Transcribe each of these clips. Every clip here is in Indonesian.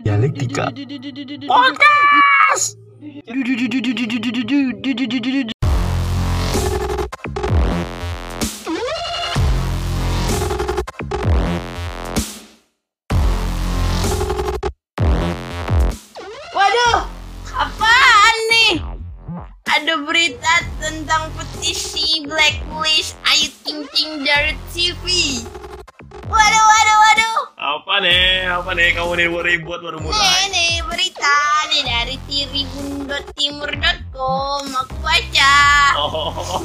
Dialektika Podcast. Waduh, apaan nih? Ada berita tentang petisi blacklist Ayu Ting Ting dari TV. Waduh, waduh, waduh. Apa nih? Apa nih? Kamu nih ribut baru Nih, mulai. nih berita nih dari tribun.timur.com. Aku baca. Oh,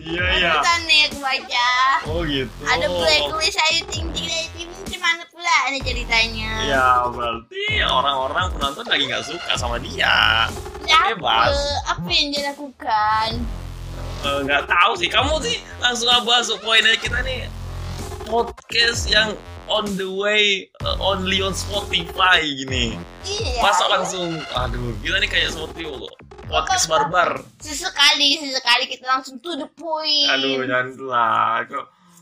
iya iya. Barusan nih aku baca. Oh gitu. Ada blacklist Ayu Ting Ting dari TV. Gimana pula nih ceritanya? Ya berarti orang-orang penonton lagi nggak suka sama dia. Apa? bebas. Apa yang dia lakukan? Eh, Nggak tahu sih. Kamu sih langsung masuk poin dari kita nih. Podcast yang on the way eh, only on Spotify gini. Iya. Masa langsung, aduh, kita nih kayak seperti lo. Podcast barbar. sesekali sesekali kita langsung to the point Aduh, jangan lah.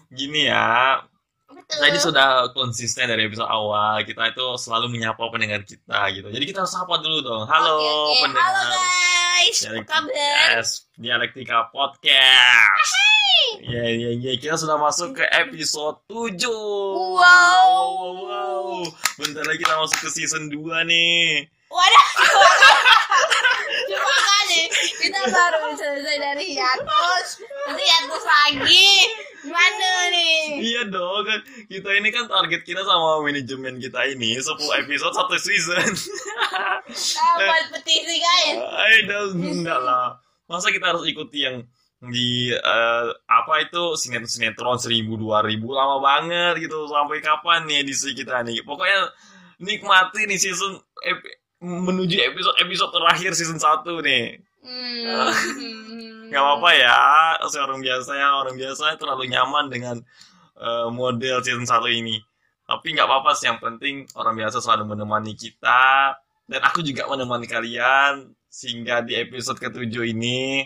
Gini ya, Betul. Tadi sudah konsisten dari episode awal kita itu selalu menyapa pendengar kita gitu. Jadi kita harus sapa dulu dong. Halo Oke, oke. pendengar. halo guys apa kabar yes, Dialektika Podcast. Ya ya ya kita sudah masuk ke episode 7. Wow. wow, wow. Bentar lagi kita masuk ke season 2 nih. wadah cuma kali kita baru selesai dari hiatus nanti hiatus lagi gimana nih Iya dong kan kita ini kan target kita sama manajemen kita ini 10 episode satu season. Buat petisi guys Ayo enggak lah. Masa kita harus ikuti yang di eh, apa itu sinetron sinetron seribu dua ribu lama banget gitu. Sampai kapan nih edisi kita nih pokoknya nikmati nih season ep- menuju episode episode terakhir season 1 nih. Hmm. nggak apa-apa ya. Seorang biasa ya. Orang biasa terlalu nyaman dengan eh, model season 1 ini. Tapi nggak apa-apa sih. Yang penting orang biasa selalu menemani kita. Dan aku juga menemani kalian sehingga di episode ketujuh ini.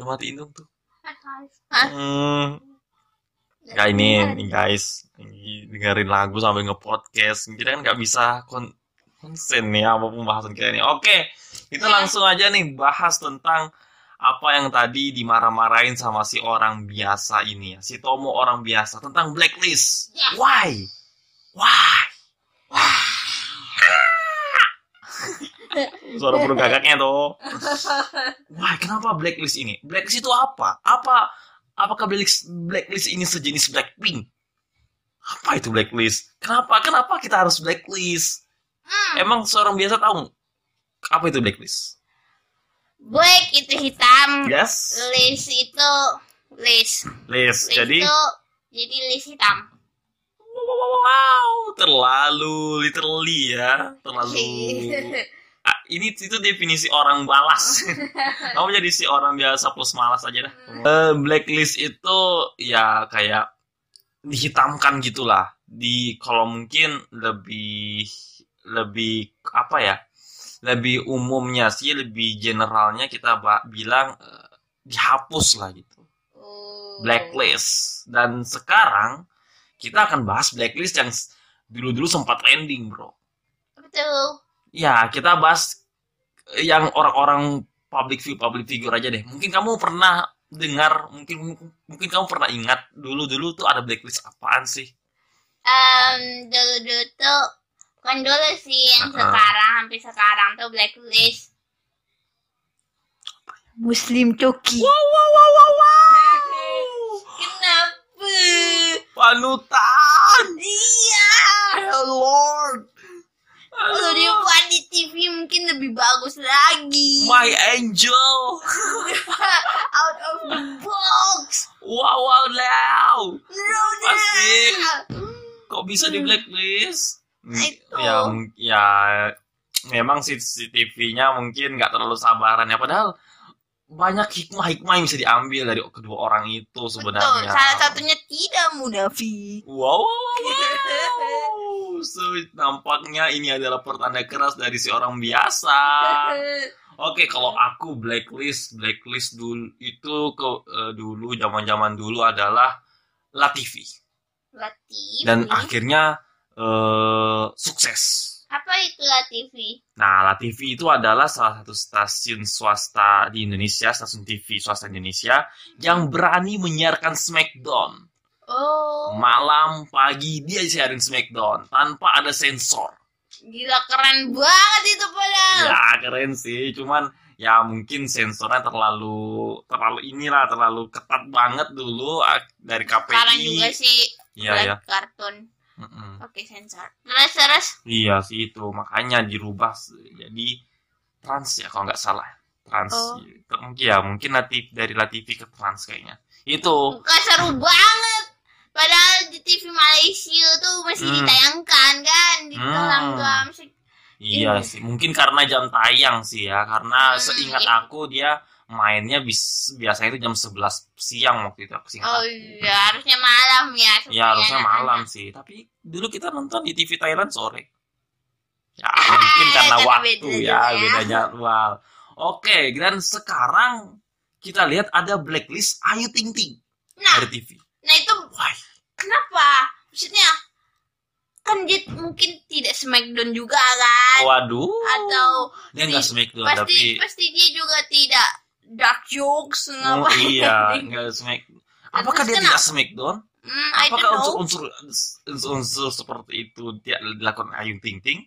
Lu matiin dong tuh? Hmm. ya ini nih guys ini dengerin lagu sambil nge-podcast. Kita kan nggak bisa kon konsen nih apa pembahasan kita ini. Oke kita langsung aja nih bahas tentang apa yang tadi dimarah-marahin sama si orang biasa ini ya. Si Tomo orang biasa tentang blacklist. Ya. why? Why suara burung gagaknya tuh. Why kenapa blacklist ini? Blacklist itu apa? Apa apakah blacklist blacklist ini sejenis blackpink? Apa itu blacklist? Kenapa kenapa kita harus blacklist? Hmm. emang seorang biasa tahu apa itu blacklist? Black itu hitam. Yes. List itu list. List list jadi? itu jadi list hitam. Wow terlalu literally ya terlalu Ah, ini itu definisi orang balas kamu jadi si orang biasa plus malas aja dah. Eh, blacklist itu ya kayak dihitamkan gitulah. Di kalau mungkin lebih lebih apa ya lebih umumnya sih lebih generalnya kita bilang eh, dihapus lah gitu. Oh. blacklist. Dan sekarang kita akan bahas blacklist yang dulu-dulu sempat trending bro. Betul. Ya kita bahas yang orang-orang public figure public figure aja deh. Mungkin kamu pernah dengar mungkin mungkin kamu pernah ingat dulu-dulu tuh ada blacklist apaan sih? Em, dulu dulu tuh kan dulu sih yang Uh-uh. sekarang hampir sekarang tuh blacklist. Muslim Toki wow wow wow wow wow! Kenapa? Panutan! Iya. Oh lord kalau dia buat di TV mungkin lebih bagus lagi. My angel. Out of the box. Wow wow wow. Rona Asik. kok bisa di blacklist? Itu. ya mung- ya memang CCTV-nya mungkin nggak terlalu sabaran ya. Padahal banyak hikmah-hikmah yang bisa diambil dari kedua orang itu betul sebenarnya salah satunya tidak munafik wow, wow, wow, So, nampaknya ini adalah pertanda keras dari si orang biasa Oke, kalau aku blacklist, blacklist dulu itu ke eh, dulu zaman-zaman dulu adalah La TV. Latif Dan akhirnya eh sukses. Apa itu TV? Nah, La TV itu adalah salah satu stasiun swasta di Indonesia, stasiun TV swasta Indonesia yang berani menyiarkan Smackdown. Oh, Malam, pagi dia siarin Smackdown tanpa ada sensor. gila keren banget itu padahal. Ya, keren sih. Cuman ya mungkin sensornya terlalu terlalu inilah terlalu ketat banget dulu dari KPI. Sekarang juga sih Iya, ya. kartun pakai sensor. Terus terus. Iya sih itu makanya dirubah jadi trans ya kalau nggak salah trans Oh. mungkin ya mungkin Latif dari Latifi ke trans kayaknya itu Bukan seru banget. Padahal di TV Malaysia tuh masih Hmm. ditayangkan kan di Hmm. program iya Iya. sih mungkin karena jam tayang sih ya karena Hmm, seingat iya. aku dia mainnya bis biasanya itu jam 11 siang waktu itu aku seingat Oh iya, harusnya malam ya. ya harusnya anak-anak- malam sih tapi dulu kita nonton di TV Thailand sore ya mungkin karena Karena waktu beda ya ya. beda jadwal oke dan sekarang kita lihat ada blacklist Ayu Ting Ting Nah, dari TV nah itu kenapa? Maksudnya kan dia mungkin tidak smackdown juga kan? waduh Atau dia nggak smackdown pasti tapi pasti dia juga tidak dark jokes oh, iya nggak smack apakah dia tidak smackdown Hmm, apakah unsur-unsur unsur seperti itu tidak dilakukan Ayu Ting Ting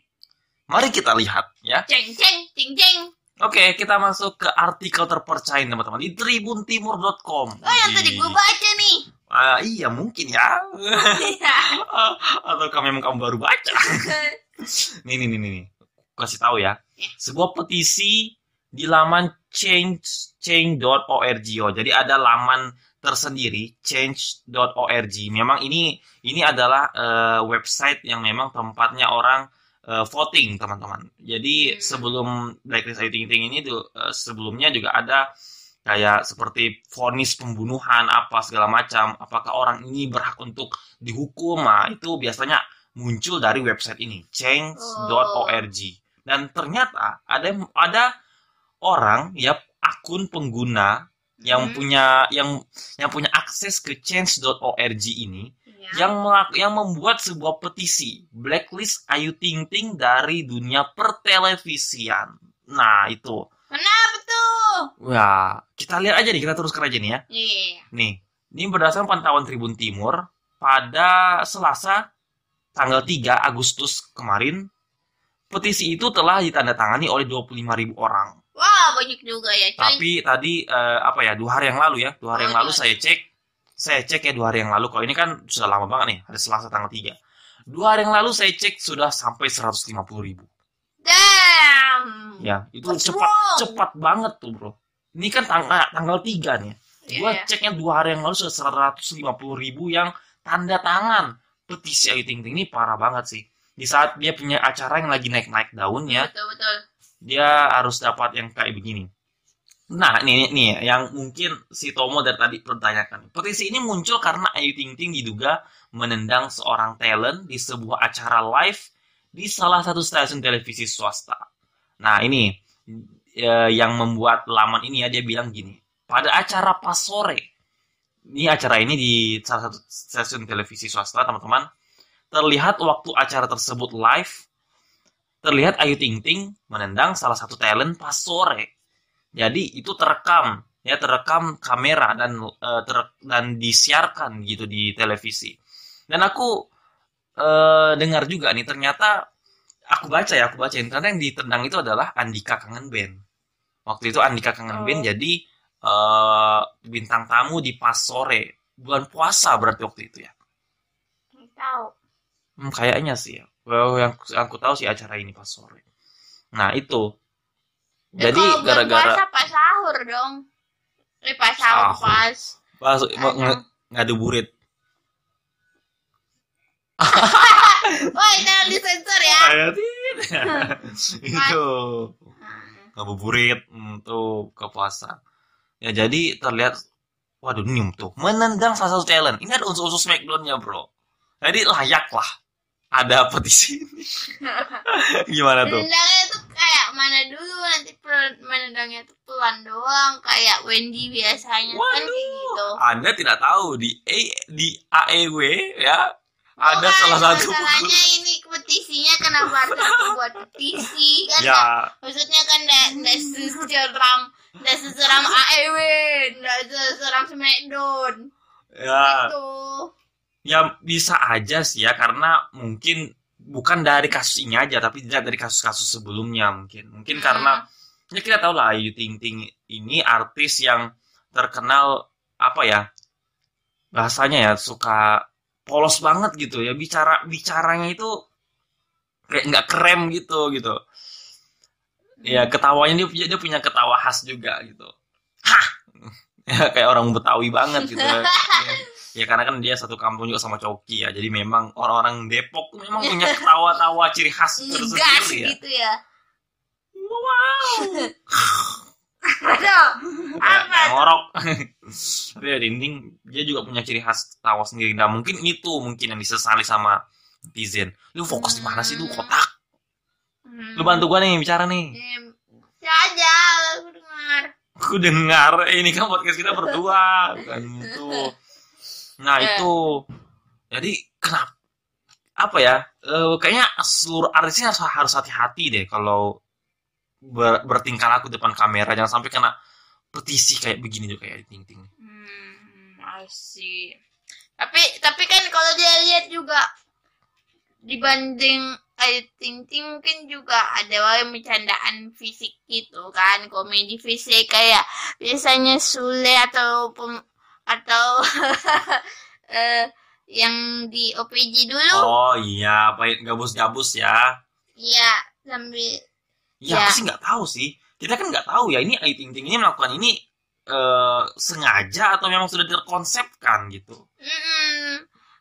mari kita lihat ya Ceng ceng ting ceng. Oke, kita masuk ke artikel terpercaya teman-teman di tribuntimur.com. Oh yang tadi gue baca. Ah, iya mungkin ya. Atau kamu memang kamu baru baca. nih nih nih nih. Kasih tahu ya. Ya. Sebuah petisi di laman change change.org. Oh, jadi ada laman tersendiri change.org. Memang ini ini adalah eh, website yang memang tempatnya orang eh, voting teman-teman. Jadi Hmm. sebelum blacklist Ayu Ting Ting ini tuh eh, sebelumnya juga ada kayak seperti vonis pembunuhan apa segala macam. Apakah orang ini berhak untuk dihukum? Nah, itu biasanya muncul dari website ini change.org. Dan ternyata ada ada orang ya akun pengguna yang Hmm. punya yang yang punya akses ke change.org ini Ya. yang melak- yang membuat sebuah petisi blacklist Ayu Ting Ting dari dunia pertelevisian. Nah, itu. Kenapa tuh? Wah, kita lihat aja nih, kita teruskan aja nih ya. Iya. Nih, ini berdasarkan pantauan Tribun Timur pada Selasa tanggal 3 Agustus kemarin, petisi itu telah ditandatangani oleh 25.000 orang. Wah banyak juga ya coy. Tapi tadi eh, apa ya dua hari yang lalu ya, dua hari Oh, yang lalu dua saya cek, saya cek ya dua hari yang lalu. Kalau ini kan sudah lama banget nih, hari Selasa tanggal 3 Dua hari yang lalu saya cek sudah sampai 150 ribu. Damn. Ya, itu What's cepat wrong? cepat banget tuh bro. Ini kan tanggal tanggal 3 nih. Iya, Gua iya. ceknya dua hari yang lalu sudah 150 ribu yang tanda tangan petisi Ayu Ting Ting ini parah banget sih. Di saat dia punya acara yang lagi naik-naik daunnya, Betul betul. dia harus dapat yang kayak begini. Nah, ini nih yang mungkin si Tomo dari tadi pertanyakan. Petisi ini muncul karena Ayu Ting Ting diduga menendang seorang talent di sebuah acara live di salah satu stasiun televisi swasta. Nah, ini eh, yang membuat laman ini ya dia bilang gini. Pada acara pas sore, ini acara ini di salah satu stasiun televisi swasta, teman-teman. Terlihat waktu acara tersebut live, terlihat Ayu Ting Ting menendang salah satu talent pas sore. Jadi itu terekam, ya terekam kamera dan eh, ter- dan disiarkan gitu di televisi. Dan aku eh, dengar juga nih ternyata aku baca ya, aku baca ternyata yang ditendang itu adalah Andika Kangen Band. Waktu itu Andika Kangen Oh. Band jadi eh, bintang tamu di pas sore bulan puasa berarti waktu itu ya. Tahu. Hmm, kayaknya sih ya. Well, yang aku tahu sih acara ini pas sore. Nah, itu. Ya, Jadi gara-gara puasa pas sahur dong. Eh pas sahur Sahur. pas. pas Kadang. nge- ngabuburit. Wah itu harus disensor ya. Tidak. itu ngabuburit hmm, tuh ke puasa. Ya jadi terlihat waduh nih tuh menendang salah satu talent. Ini ada unsur-unsur Smackdown-nya, Bro. Jadi layak lah ada petisi ini. Gimana tuh? Menendangnya tuh kayak mana dulu nanti menendangnya tuh pelan doang kayak Wendy biasanya kan kayak gitu. Anda tidak tahu di A, di AEW ya ada Bukan, salah satu masalahnya ini petisinya kenapa harus buat petisi? Kan ya. maksudnya kan nggak nggak seseram nggak seseram AEW nggak seseram Smackdown. Ya. Itu ya bisa aja sih ya karena mungkin bukan dari kasus ini aja tapi dari kasus-kasus sebelumnya mungkin. Mungkin Hmm. karena ya kita tahu lah Ayu Ting Ting ini artis yang terkenal apa ya bahasanya ya suka polos banget gitu ya. Bicara bicaranya itu kayak nggak krem gitu gitu. Ya ketawanya dia punya dia punya ketawa khas juga gitu. Hah! Ya kayak orang Betawi banget gitu. Ya. ya karena kan dia satu kampung juga sama Coki ya. Jadi memang orang-orang Depok tuh memang punya ketawa-tawa ciri khas tersendiri ya. gitu ya. Wow Aduh, apa ngorok. Tapi ya dinding dia juga punya ciri khas tawa sendiri. Nah mungkin itu mungkin yang disesali sama netizen. Lu fokus di mana sih lu kotak? Hmm. lu bantu gua nih bicara nih. Ya aja aku dengar. Aku dengar eh, ini kan podcast kita berdua. Kan itu. Nah Eh. itu. Jadi kenapa? Apa ya? Eh, kayaknya seluruh artisnya harus harus hati-hati deh kalau ber- bertingkah laku depan kamera. Jangan sampai kena petisi kayak begini tuh kayak di ting ting Hmm, I see. Tapi tapi kan kalau dia lihat juga dibanding Ayu Ting Ting mungkin juga ada wae bercandaan fisik gitu kan komedi fisik kayak biasanya Sule atau pem, atau eh, yang di OPG dulu. Oh iya baik gabus-gabus ya. Ya sambil ya, Ya. aku sih nggak tahu sih. Kita kan nggak tahu ya ini Ayu Ting Ting ini melakukan ini eh, sengaja atau memang sudah terkonsepkan gitu.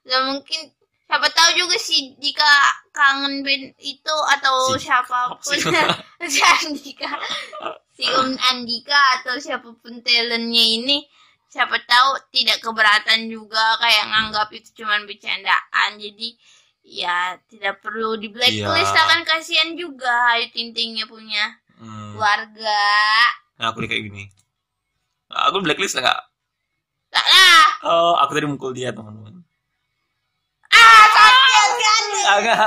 Ya mungkin. Siapa tahu juga sih jika kangen band itu atau Si- siapa pun. Si- si Andika. Si Om Andika atau siapa pun talentnya ini siapa tahu tidak keberatan juga kayak nganggap itu cuman bercandaan. Jadi ya tidak perlu di blacklist Iya. kan kasihan juga Ayu Ting Tingnya punya Hmm. keluarga Nah, aku kayak gini. Aku blacklist nggak? tak lah Oh, aku tadi mukul dia teman-teman. ah sakit Agak.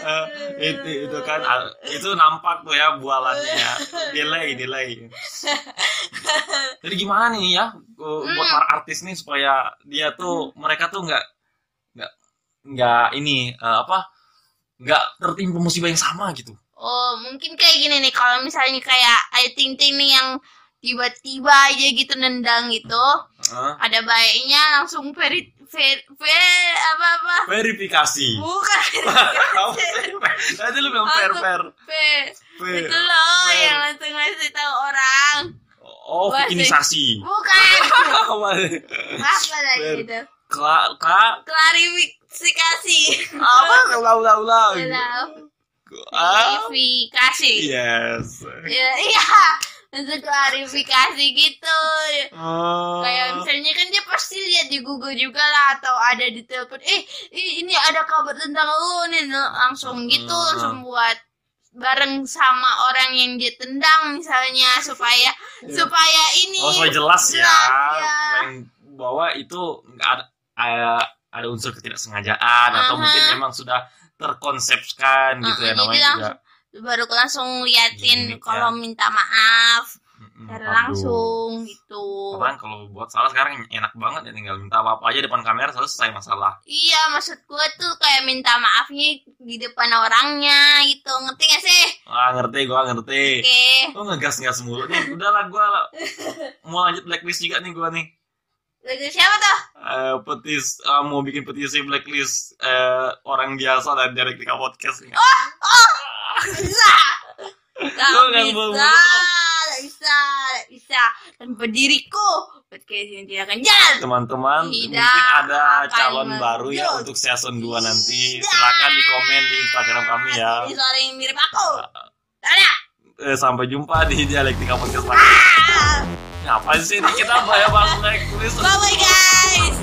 Eh, itu itu kan itu nampak tuh ya bualannya ya. Delay, delay. Jadi gimana nih ya buat Hmm. para artis nih supaya dia tuh mereka tuh nggak nggak ini eh, apa nggak tertimpa musibah yang sama gitu. Oh, mungkin kayak gini nih, kalau misalnya kayak Ayu Ting Ting nih yang tiba-tiba aja gitu nendang gitu, Hah? ada baiknya langsung veri, ver, ver, apa apa? verifikasi. Bukan? Tadi lu bilang ver, Fair. itu loh Ver. yang langsung ngasih tahu orang. Oh. Bukan, Apa? lagi Ver. itu? Kla, kla, Klarifikasi. apa? Ulang, ulang, ulang. Klarifikasi. yes. Ya, iya, untuk klarifikasi gitu. Oh. kayak misalnya kan dia pasti lihat di Google juga lah atau ada di telepon eh ini ada kabar tentang lu nih langsung gitu Hmm. langsung buat bareng sama orang yang dia tendang misalnya supaya supaya ini Oh, supaya jelas, ya. Jelas, ya. Yang bahwa itu nggak ada, ada ada unsur ketidaksengajaan atau Aha. mungkin memang sudah terkonsepkan gitu ya namanya juga. baru langsung liatin Gimik, kalau ya. minta maaf secara aduh. langsung gitu Orang kalau buat salah sekarang enak banget ya tinggal minta apa-apa aja depan kamera selesai masalah. iya maksud gue tuh kayak minta maafnya di depan orangnya gitu ngerti gak sih Ah ngerti gua ngerti. oke Lu ngegas ngegas mulu nih. Udahlah gua mau lanjut blacklist juga nih gua nih. Lagu siapa tuh Eh, petis ah, mau bikin petisi blacklist eh, orang biasa dan dialektika podcast nih. bisa Gak Lu nggak bisa, mau- gak bisa, gak bisa. Tanpa diriku, podcast ini tidak akan jalan. Teman-teman, mungkin ada calon baru ya untuk season 2 nanti. Silakan di komen di Instagram kami ya. Ini suara yang mirip aku. Dadah. Eh, sampai jumpa di dialektika podcast lagi. Ngapain sih ini kita bahas blacklist? Bye-bye guys.